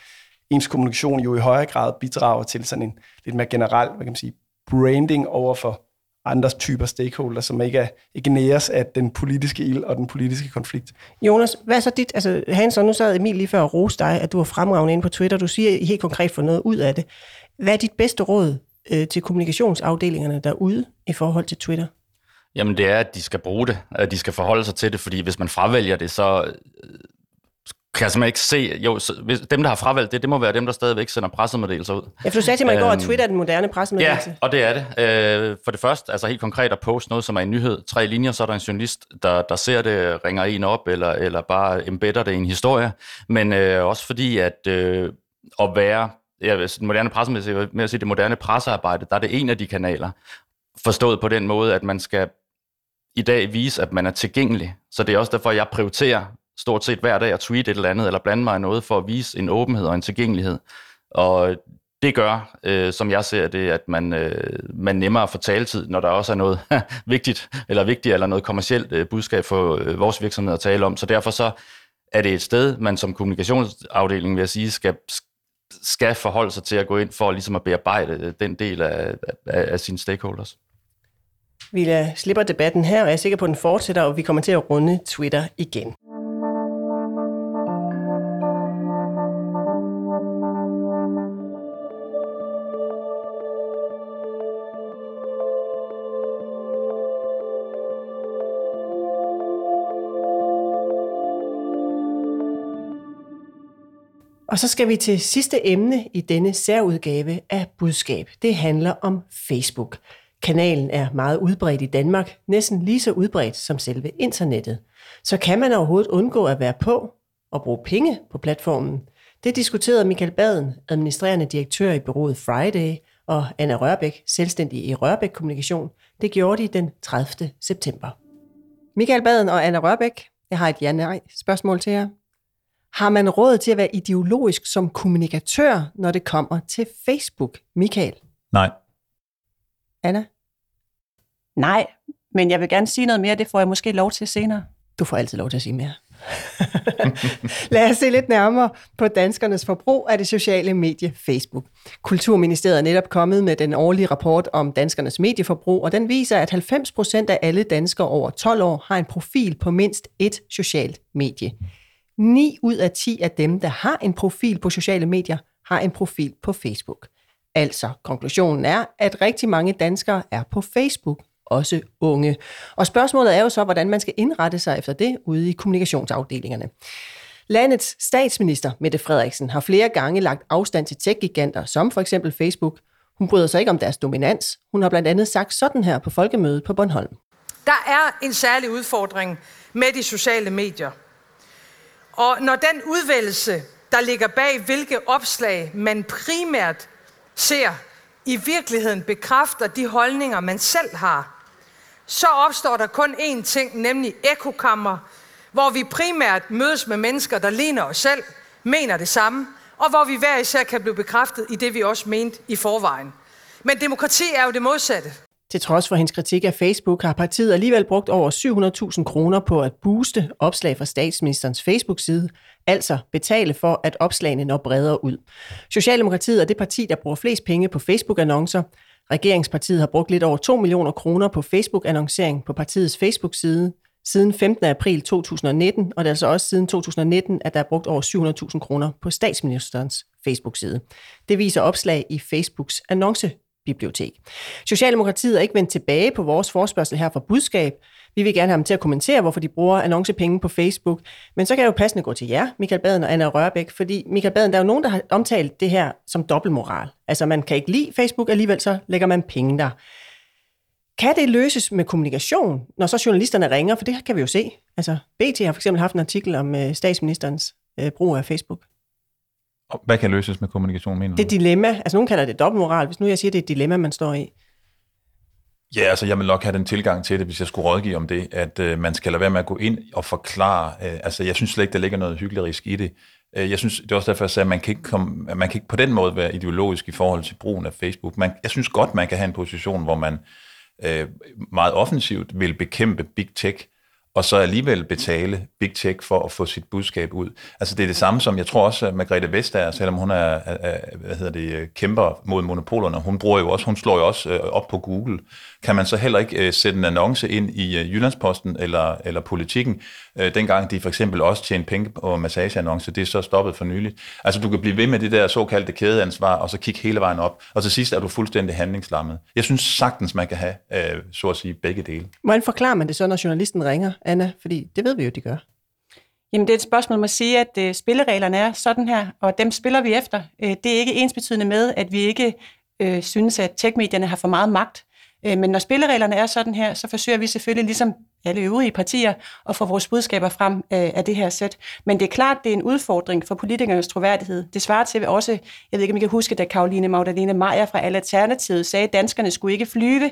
ens kommunikation jo i højere grad bidrager til sådan en lidt mere generel, hvad kan man sige, branding over for andre typer stakeholders, som ikke, er, ikke næres af den politiske ild og den politiske konflikt. Jonas, hvad er så dit, altså Hans, og nu sad Emil lige før og roste dig, at du var fremragende inde på Twitter, du siger I helt konkret for noget ud af det. Hvad er dit bedste råd øh, til kommunikationsafdelingerne derude i forhold til Twitter? Jamen det er, at de skal bruge det, at de skal forholde sig til det, fordi hvis man fravælger det, så kan jeg simpelthen ikke se, jo, så, hvis, dem, der har fravalgt det, det må være dem, der stadigvæk sender pressemeddelelser ud. Ja, for du sagde til mig i går, at øhm, Twitter er den moderne pressemeddelelse. Ja, og det er det. Øh, for det første, altså helt konkret at poste noget, som er en nyhed, tre linjer, så er der en journalist, der, der ser det, ringer en op, eller, eller bare embedder det i en historie. Men øh, også fordi, at øh, at være, ja, den moderne pressemeddelelse, med at sige det moderne pressearbejde, der er det en af de kanaler, forstået på den måde, at man skal i dag vise, at man er tilgængelig. Så det er også derfor, jeg prioriterer stort set hver dag at tweete et eller andet, eller blande mig i noget for at vise en åbenhed og en tilgængelighed. Og det gør, øh, som jeg ser det, at man, øh, man nemmere får taletid, når der også er noget vigtigt, eller vigtigt, eller noget kommercielt øh, budskab for øh, vores virksomhed at tale om. Så derfor så er det et sted, man som kommunikationsafdeling, vil jeg sige, skal, skal forholde sig til at gå ind for ligesom at bearbejde øh, den del af, af, af sine stakeholders. Vi slipper debatten her, og jeg er sikker på, at den fortsætter, og vi kommer til at runde Twitter igen. Og så skal vi til sidste emne i denne særudgave af Budskab. Det handler om Facebook. Kanalen er meget udbredt i Danmark, næsten lige så udbredt som selve internettet. Så kan man overhovedet undgå at være på og bruge penge på platformen? Det diskuterede Michael Baden, administrerende direktør i bureauet Friday, og Anna Rørbæk, selvstændig i Rørbæk Kommunikation. Det gjorde de den 30. september. Michael Baden og Anna Rørbæk, jeg har et ja-nej spørgsmål til jer. Har man råd til at være ideologisk som kommunikatør, når det kommer til Facebook? Michael? Nej. Anna? Nej, men jeg vil gerne sige noget mere. Det får jeg måske lov til senere. Du får altid lov til at sige mere. Lad os se lidt nærmere på danskernes forbrug af det sociale medie Facebook. Kulturministeriet er netop kommet med den årlige rapport om danskernes medieforbrug, og den viser, at 90 procent af alle danskere over 12 år har en profil på mindst et socialt medie. 9 ud af 10 af dem, der har en profil på sociale medier, har en profil på Facebook. Altså, konklusionen er, at rigtig mange danskere er på Facebook, også unge. Og spørgsmålet er jo så, hvordan man skal indrette sig efter det ude i kommunikationsafdelingerne. Landets statsminister, Mette Frederiksen, har flere gange lagt afstand til tech-giganter, som for eksempel Facebook. Hun bryder sig ikke om deres dominans. Hun har blandt andet sagt sådan her på Folkemødet på Bornholm. Der er en særlig udfordring med de sociale medier. Og når den udvælgelse, der ligger bag hvilke opslag man primært ser, i virkeligheden bekræfter de holdninger, man selv har, så opstår der kun én ting, nemlig ekokammer, hvor vi primært mødes med mennesker, der ligner os selv, mener det samme, og hvor vi hver især kan blive bekræftet i det, vi også mente i forvejen. Men demokrati er jo det modsatte. Til trods for hendes kritik af Facebook har partiet alligevel brugt over 700.000 kroner på at booste opslag fra statsministerens Facebook-side, altså betale for, at opslagene når bredere ud. Socialdemokratiet er det parti, der bruger flest penge på Facebook-annoncer. Regeringspartiet har brugt lidt over 2 millioner kroner på Facebook-annoncering på partiets Facebook-side siden 15. april 2019, og det er altså også siden 2019, at der er brugt over 700.000 kroner på statsministerens Facebook-side. Det viser opslag i Facebooks annonce bibliotek. Socialdemokratiet er ikke vendt tilbage på vores forspørgsel her for budskab. Vi vil gerne have dem til at kommentere, hvorfor de bruger annoncepenge på Facebook. Men så kan jeg jo passende gå til jer, Michael Baden og Anna Rørbæk, fordi Michael Baden, der er jo nogen, der har omtalt det her som dobbeltmoral. Altså man kan ikke lide Facebook, alligevel så lægger man penge der. Kan det løses med kommunikation, når så journalisterne ringer? For det kan vi jo se. Altså, BT har for eksempel haft en artikel om øh, statsministerens øh, brug af Facebook. Hvad kan løses med kommunikation, mener Det er dilemma. Altså, nogen kalder det dobbeltmoral. Hvis nu jeg siger, det er et dilemma, man står i. Ja, altså jeg vil nok have den tilgang til det, hvis jeg skulle rådgive om det, at øh, man skal lade være med at gå ind og forklare. Øh, altså jeg synes slet ikke, der ligger noget hyggelig i det. Øh, jeg synes, det er også derfor, jeg sagde, at man kan, ikke komme, man kan ikke på den måde være ideologisk i forhold til brugen af Facebook. Man, jeg synes godt, man kan have en position, hvor man øh, meget offensivt vil bekæmpe big tech, og så alligevel betale Big Tech for at få sit budskab ud. Altså det er det samme som, jeg tror også, at Margrethe Vestager, selvom hun er, er hvad hedder det, kæmper mod monopolerne, hun bruger jo også, hun slår jo også øh, op på Google. Kan man så heller ikke øh, sætte en annonce ind i øh, Jyllandsposten eller, eller Politikken, dengang de for eksempel også tjente penge på massageannonce, det er så stoppet for nyligt. Altså du kan blive ved med det der såkaldte kædeansvar, og så kigge hele vejen op, og til sidst er du fuldstændig handlingslammet. Jeg synes sagtens, man kan have, så at sige, begge dele. Hvordan forklarer man det så, når journalisten ringer? Anna? Fordi det ved vi jo, de gør. Jamen det er et spørgsmål om at sige, at øh, spillereglerne er sådan her, og dem spiller vi efter. Øh, det er ikke ensbetydende med, at vi ikke øh, synes, at techmedierne har for meget magt. Øh, men når spillereglerne er sådan her, så forsøger vi selvfølgelig, ligesom alle øvrige partier, og få vores budskaber frem øh, af det her sæt. Men det er klart, det er en udfordring for politikernes troværdighed. Det svarer til også, jeg ved ikke, om I kan huske, da Karoline Magdalene Meyer fra Alternativet sagde, at danskerne skulle ikke flyve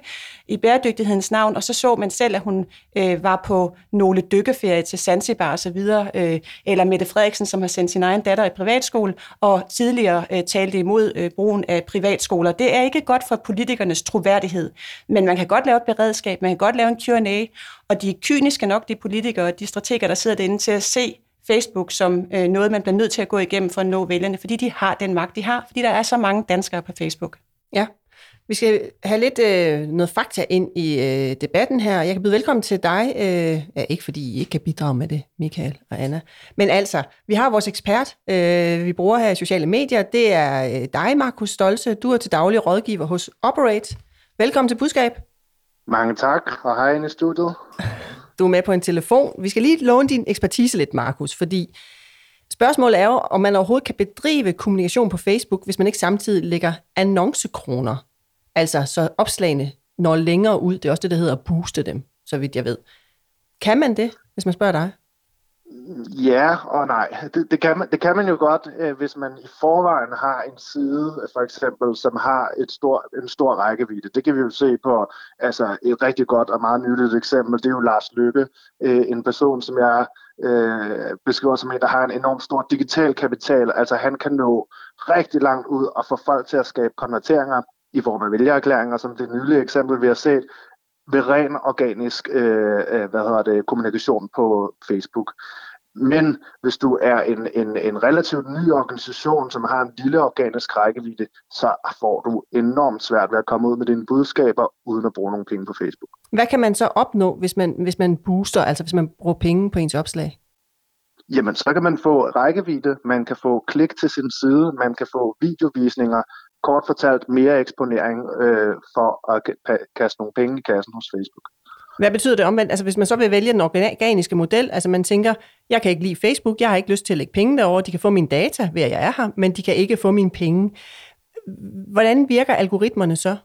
i bæredygtighedens navn, og så så man selv, at hun øh, var på nogle dykkeferie til Zanzibar osv., øh, eller Mette Frederiksen, som har sendt sin egen datter i privatskole, og tidligere øh, talte imod øh, brugen af privatskoler. Det er ikke godt for politikernes troværdighed, men man kan godt lave et beredskab, man kan godt lave en Q&A, og de er kyniske nok, de politikere og de strateger, der sidder derinde til at se Facebook som øh, noget, man bliver nødt til at gå igennem for at nå vælgerne, fordi de har den magt, de har, fordi der er så mange danskere på Facebook. Ja, vi skal have lidt øh, noget fakta ind i øh, debatten her. Jeg kan byde velkommen til dig, øh, ja, ikke fordi I ikke kan bidrage med det, Michael og Anna. Men altså, vi har vores ekspert, øh, vi bruger her i sociale medier. Det er øh, dig, Markus Stolse. Du er til daglig rådgiver hos Operate. Velkommen til budskab. Mange tak, og hej inde i studiet. Du er med på en telefon. Vi skal lige låne din ekspertise lidt, Markus, fordi spørgsmålet er jo, om man overhovedet kan bedrive kommunikation på Facebook, hvis man ikke samtidig lægger annoncekroner. Altså, så opslagene når længere ud. Det er også det, der hedder at booste dem, så vidt jeg ved. Kan man det, hvis man spørger dig? Ja og nej. Det, det, kan man, det kan man jo godt, øh, hvis man i forvejen har en side, for eksempel, som har et stor, en stor rækkevidde. Det kan vi jo se på altså et rigtig godt og meget nyttigt eksempel. Det er jo Lars Lykke, øh, en person, som jeg øh, beskriver som en, der har en enorm stor digital kapital. Altså han kan nå rigtig langt ud og få folk til at skabe konverteringer i form af vælgererklæringer, som det nylige eksempel, vi har set, ved ren organisk øh, øh, hvad hedder det, kommunikation på Facebook. Men hvis du er en, en, en relativt ny organisation, som har en lille organisk rækkevidde, så får du enormt svært ved at komme ud med dine budskaber, uden at bruge nogle penge på Facebook. Hvad kan man så opnå, hvis man, hvis man booster, altså hvis man bruger penge på ens opslag? Jamen, så kan man få rækkevidde, man kan få klik til sin side, man kan få videovisninger, kort fortalt mere eksponering øh, for at kaste nogle penge i kassen hos Facebook. Hvad betyder det omvendt? Altså hvis man så vil vælge den organiske model, altså man tænker, jeg kan ikke lide Facebook, jeg har ikke lyst til at lægge penge derover, de kan få mine data ved at jeg er her, men de kan ikke få mine penge. Hvordan virker algoritmerne så?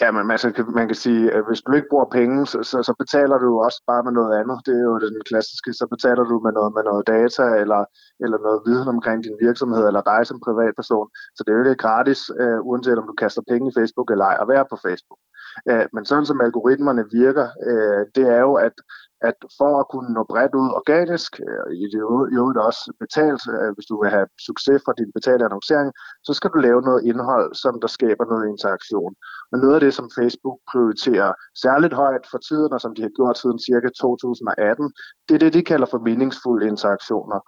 Ja, men man, kan, man kan sige, at hvis du ikke bruger penge, så, så, så betaler du også bare med noget andet. Det er jo den klassiske. Så betaler du med noget, med noget data eller, eller noget viden omkring din virksomhed eller dig som privatperson. Så det er jo ikke gratis, uh, uanset om du kaster penge i Facebook eller ej, at være på Facebook. Øh, men sådan som algoritmerne virker, øh, det er jo, at at for at kunne nå bredt ud organisk, øh, i det øvrigt også betalt, øh, hvis du vil have succes fra din betalte annoncering, så skal du lave noget indhold, som der skaber noget interaktion. Og noget af det, som Facebook prioriterer særligt højt for tiden, og som de har gjort siden cirka 2018, det er det, de kalder for meningsfulde interaktioner.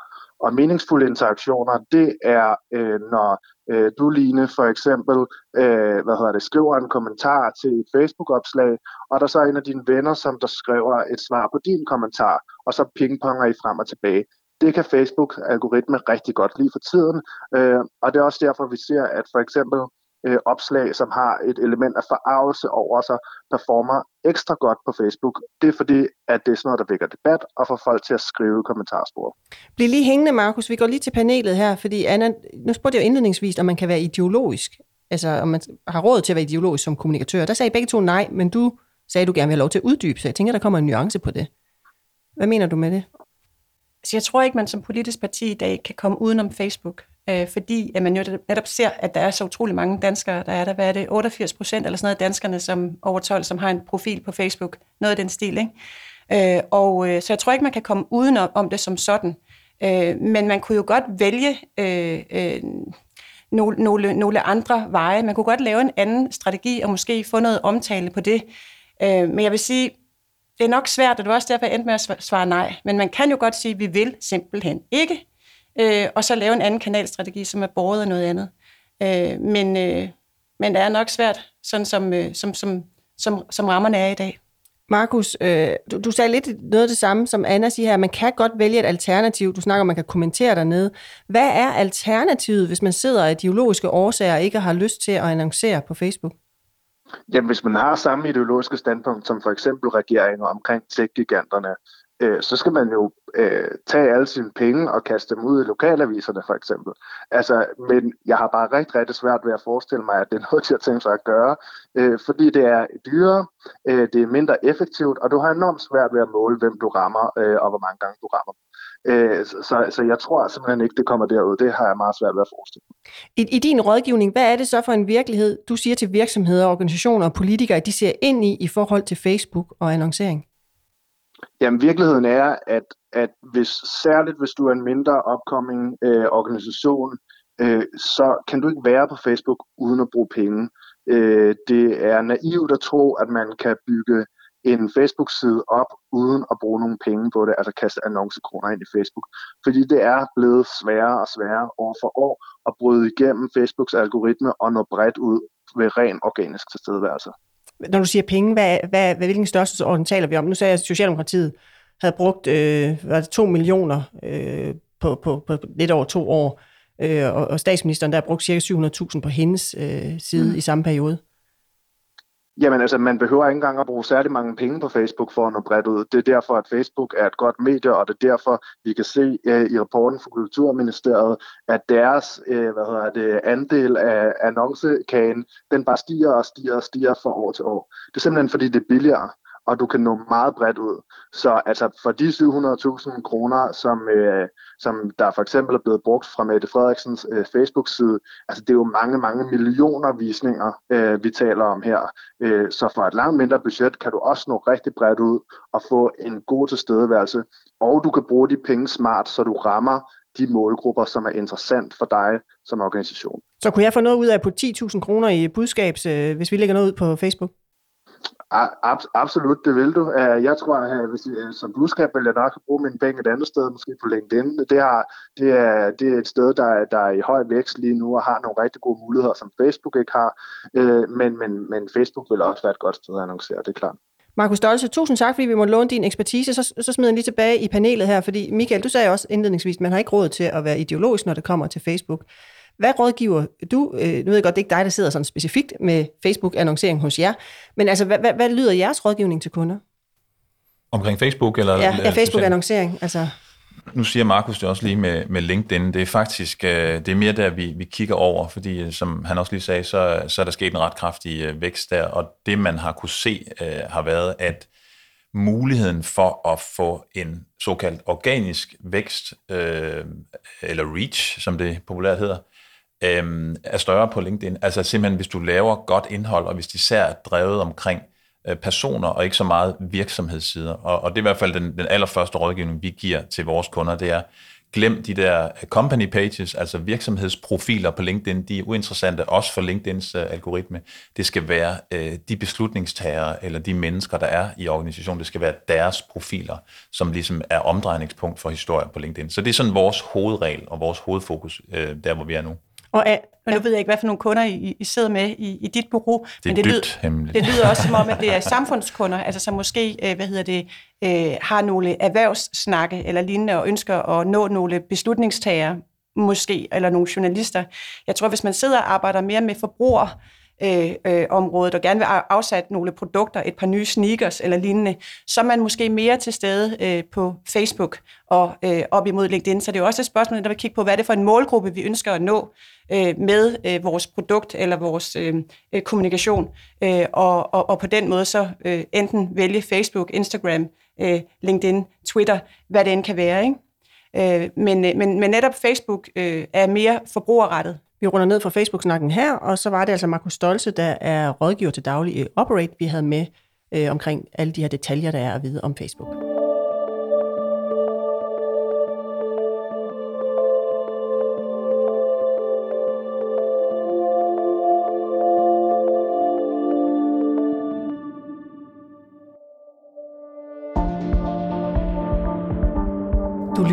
Og meningsfulde interaktioner, det er, øh, når øh, du, Line, for eksempel øh, hvad hedder det, skriver en kommentar til et Facebook-opslag, og der så er en af dine venner, som der skriver et svar på din kommentar, og så pingponger I frem og tilbage. Det kan Facebook-algoritme rigtig godt lige for tiden, øh, og det er også derfor, vi ser, at for eksempel øh, opslag, som har et element af forarvelse over sig, performer ekstra godt på Facebook. Det er fordi, at det er sådan noget, der vækker debat og får folk til at skrive kommentarspor. Bliv lige hængende, Markus. Vi går lige til panelet her, fordi Anna, nu spurgte jeg jo indledningsvis, om man kan være ideologisk. Altså, om man har råd til at være ideologisk som kommunikatør. Der sagde I begge to nej, men du sagde, du gerne vil have lov til at uddybe, så jeg tænker, der kommer en nuance på det. Hvad mener du med det? Altså, jeg tror ikke, man som politisk parti i dag kan komme udenom Facebook, øh, fordi at man jo netop ser, at der er så utrolig mange danskere, der er der, hvad er det, 88 procent eller sådan noget danskerne som over 12, som har en profil på Facebook, noget af den stil, ikke? Øh, og øh, så jeg tror ikke, man kan komme udenom om det som sådan. Øh, men man kunne jo godt vælge øh, øh, nogle, nogle, nogle andre veje. Man kunne godt lave en anden strategi og måske få noget omtale på det. Øh, men jeg vil sige, det er nok svært, og det var også derfor, jeg endte med at svare nej. Men man kan jo godt sige, at vi vil simpelthen ikke. Øh, og så lave en anden kanalstrategi, som er båret af noget andet. Øh, men, øh, men det er nok svært, sådan som, øh, som, som, som, som rammerne er i dag. Markus, øh, du, du sagde lidt noget af det samme, som Anna siger her. Man kan godt vælge et alternativ. Du snakker om, man kan kommentere dernede. Hvad er alternativet, hvis man sidder af ideologiske årsager og ikke har lyst til at annoncere på Facebook? Jamen, hvis man har samme ideologiske standpunkt som for eksempel regeringen omkring tech-giganterne, øh, så skal man jo øh, tage alle sine penge og kaste dem ud i lokalaviserne for eksempel. Altså, men jeg har bare rigtig, rigtig svært ved at forestille mig, at det er noget, de har tænkt sig at gøre, øh, fordi det er dyrere, øh, det er mindre effektivt, og du har enormt svært ved at måle, hvem du rammer, øh, og hvor mange gange du rammer. Øh, så, så jeg tror simpelthen ikke, det kommer derud. Det har jeg meget svært ved at forestille mig. I, I din rådgivning, hvad er det så for en virkelighed, du siger til virksomheder, organisationer og politikere, at de ser ind i i forhold til Facebook og annoncering? Jamen, virkeligheden er, at, at hvis, særligt hvis du er en mindre upcoming øh, organisation, øh, så kan du ikke være på Facebook uden at bruge penge. Øh, det er naivt at tro, at man kan bygge en Facebook-side op uden at bruge nogle penge på det, altså kaste annoncekroner ind i Facebook. Fordi det er blevet sværere og sværere år for år at bryde igennem Facebooks algoritme og nå bredt ud ved ren organisk tilstedeværelse når du siger penge, hvad, hvad, hvilken størrelsesorden taler vi om? Nu sagde jeg, at Socialdemokratiet havde brugt øh, var det 2 millioner øh, på, på, på lidt over to år, øh, og, og statsministeren der har brugt cirka 700.000 på hendes øh, side mm. i samme periode. Jamen altså, man behøver ikke engang at bruge særlig mange penge på Facebook for at nå bredt ud. Det er derfor, at Facebook er et godt medie, og det er derfor, vi kan se uh, i rapporten fra Kulturministeriet, at deres uh, hvad hedder det, andel af annoncekagen, den bare stiger og stiger og stiger fra år til år. Det er simpelthen fordi, det er billigere og du kan nå meget bredt ud. Så altså for de 700.000 kroner, som, øh, som der for eksempel er blevet brugt fra Mette Frederiksens øh, Facebook-side, altså det er jo mange, mange millioner visninger, øh, vi taler om her. Øh, så for et langt mindre budget kan du også nå rigtig bredt ud og få en god tilstedeværelse, og du kan bruge de penge smart, så du rammer de målgrupper, som er interessant for dig som organisation. Så kunne jeg få noget ud af på 10.000 kroner i budskabs, øh, hvis vi lægger noget ud på Facebook? Ab- absolut, det vil du. Øh, jeg tror, at øh, hvis, øh, som budskab vil jeg nok bruge mine penge et andet sted, måske på LinkedIn. Det, har, det, er, det er et sted, der, der er i høj vækst lige nu og har nogle rigtig gode muligheder, som Facebook ikke har. Men, men, men Facebook vil også være et godt sted at annoncere, det er klart. Markus Dolce, tusind tak, fordi vi måtte låne din ekspertise. Så, så smider jeg lige tilbage i panelet her, fordi Michael, du sagde også indledningsvis, at man har ikke råd til at være ideologisk, når det kommer til Facebook. Hvad rådgiver du? Øh, nu ved jeg godt, det er ikke dig, der sidder sådan specifikt med Facebook-annoncering hos jer, men altså, hvad, hvad, hvad lyder jeres rådgivning til kunder? Omkring Facebook? Eller, ja, ja Facebook-annoncering. Altså. Nu siger Markus det også lige med, med LinkedIn. Det er faktisk øh, det er mere der, vi, vi kigger over, fordi øh, som han også lige sagde, så, så er der sket en ret kraftig vækst der, og det man har kunne se har været, at muligheden for at få en såkaldt organisk vækst, øh, eller reach, som det populært hedder, øh, er større på LinkedIn. Altså simpelthen, hvis du laver godt indhold, og hvis de især er drevet omkring øh, personer, og ikke så meget virksomhedssider. Og, og det er i hvert fald den, den allerførste rådgivning, vi giver til vores kunder, det er, glem de der øh, company pages, altså virksomhedsprofiler på LinkedIn, de er uinteressante også for LinkedIns øh, algoritme. Det skal være øh, de beslutningstagere eller de mennesker, der er i organisationen, det skal være deres profiler, som ligesom er omdrejningspunkt for historier på LinkedIn. Så det er sådan vores hovedregel og vores hovedfokus, øh, der hvor vi er nu. Og ja. nu ved jeg ikke, hvad for nogle kunder I, I sidder med i, i dit bureau. Det er men det, dybt lyder, det lyder også som om, at det er samfundskunder, altså som måske øh, hvad hedder det, øh, har nogle erhvervssnakke eller lignende og ønsker at nå nogle beslutningstagere, måske, eller nogle journalister. Jeg tror, hvis man sidder og arbejder mere med forbruger, øh, øh, området og gerne vil afsætte nogle produkter, et par nye sneakers eller lignende, så er man måske mere til stede øh, på Facebook og øh, op imod LinkedIn. Så det er jo også et spørgsmål, der vil kigge på, hvad er det for en målgruppe, vi ønsker at nå øh, med øh, vores produkt eller vores øh, øh kommunikation. Øh, og, og, og på den måde så øh, enten vælge Facebook, Instagram, øh, LinkedIn, Twitter, hvad det end kan være. Ikke? Øh, men, øh, men, men netop Facebook øh, er mere forbrugerrettet. Vi runder ned fra Facebook-snakken her, og så var det altså Markus Stolse, der er rådgiver til daglig i Operate, vi havde med øh, omkring alle de her detaljer, der er at vide om Facebook.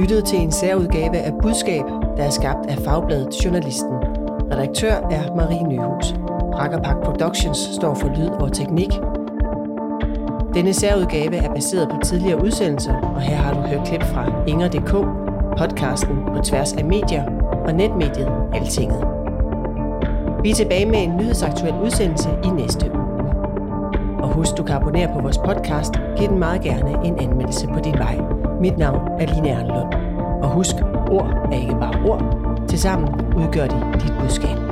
Lyttet til en særudgave af Budskab, der er skabt af Fagbladet Journalisten. Redaktør er Marie Nyhus. Rakkerpak Productions står for lyd og teknik. Denne særudgave er baseret på tidligere udsendelser, og her har du hørt klip fra Inger.dk, podcasten på tværs af medier og netmediet Altinget. Vi er tilbage med en nyhedsaktuel udsendelse i næste uge. Og husk, du kan abonnere på vores podcast. Giv den meget gerne en anmeldelse på din vej. Mit navn er Line Erlund. Og husk, ord er ikke bare ord. Tilsammen udgør de dit budskab.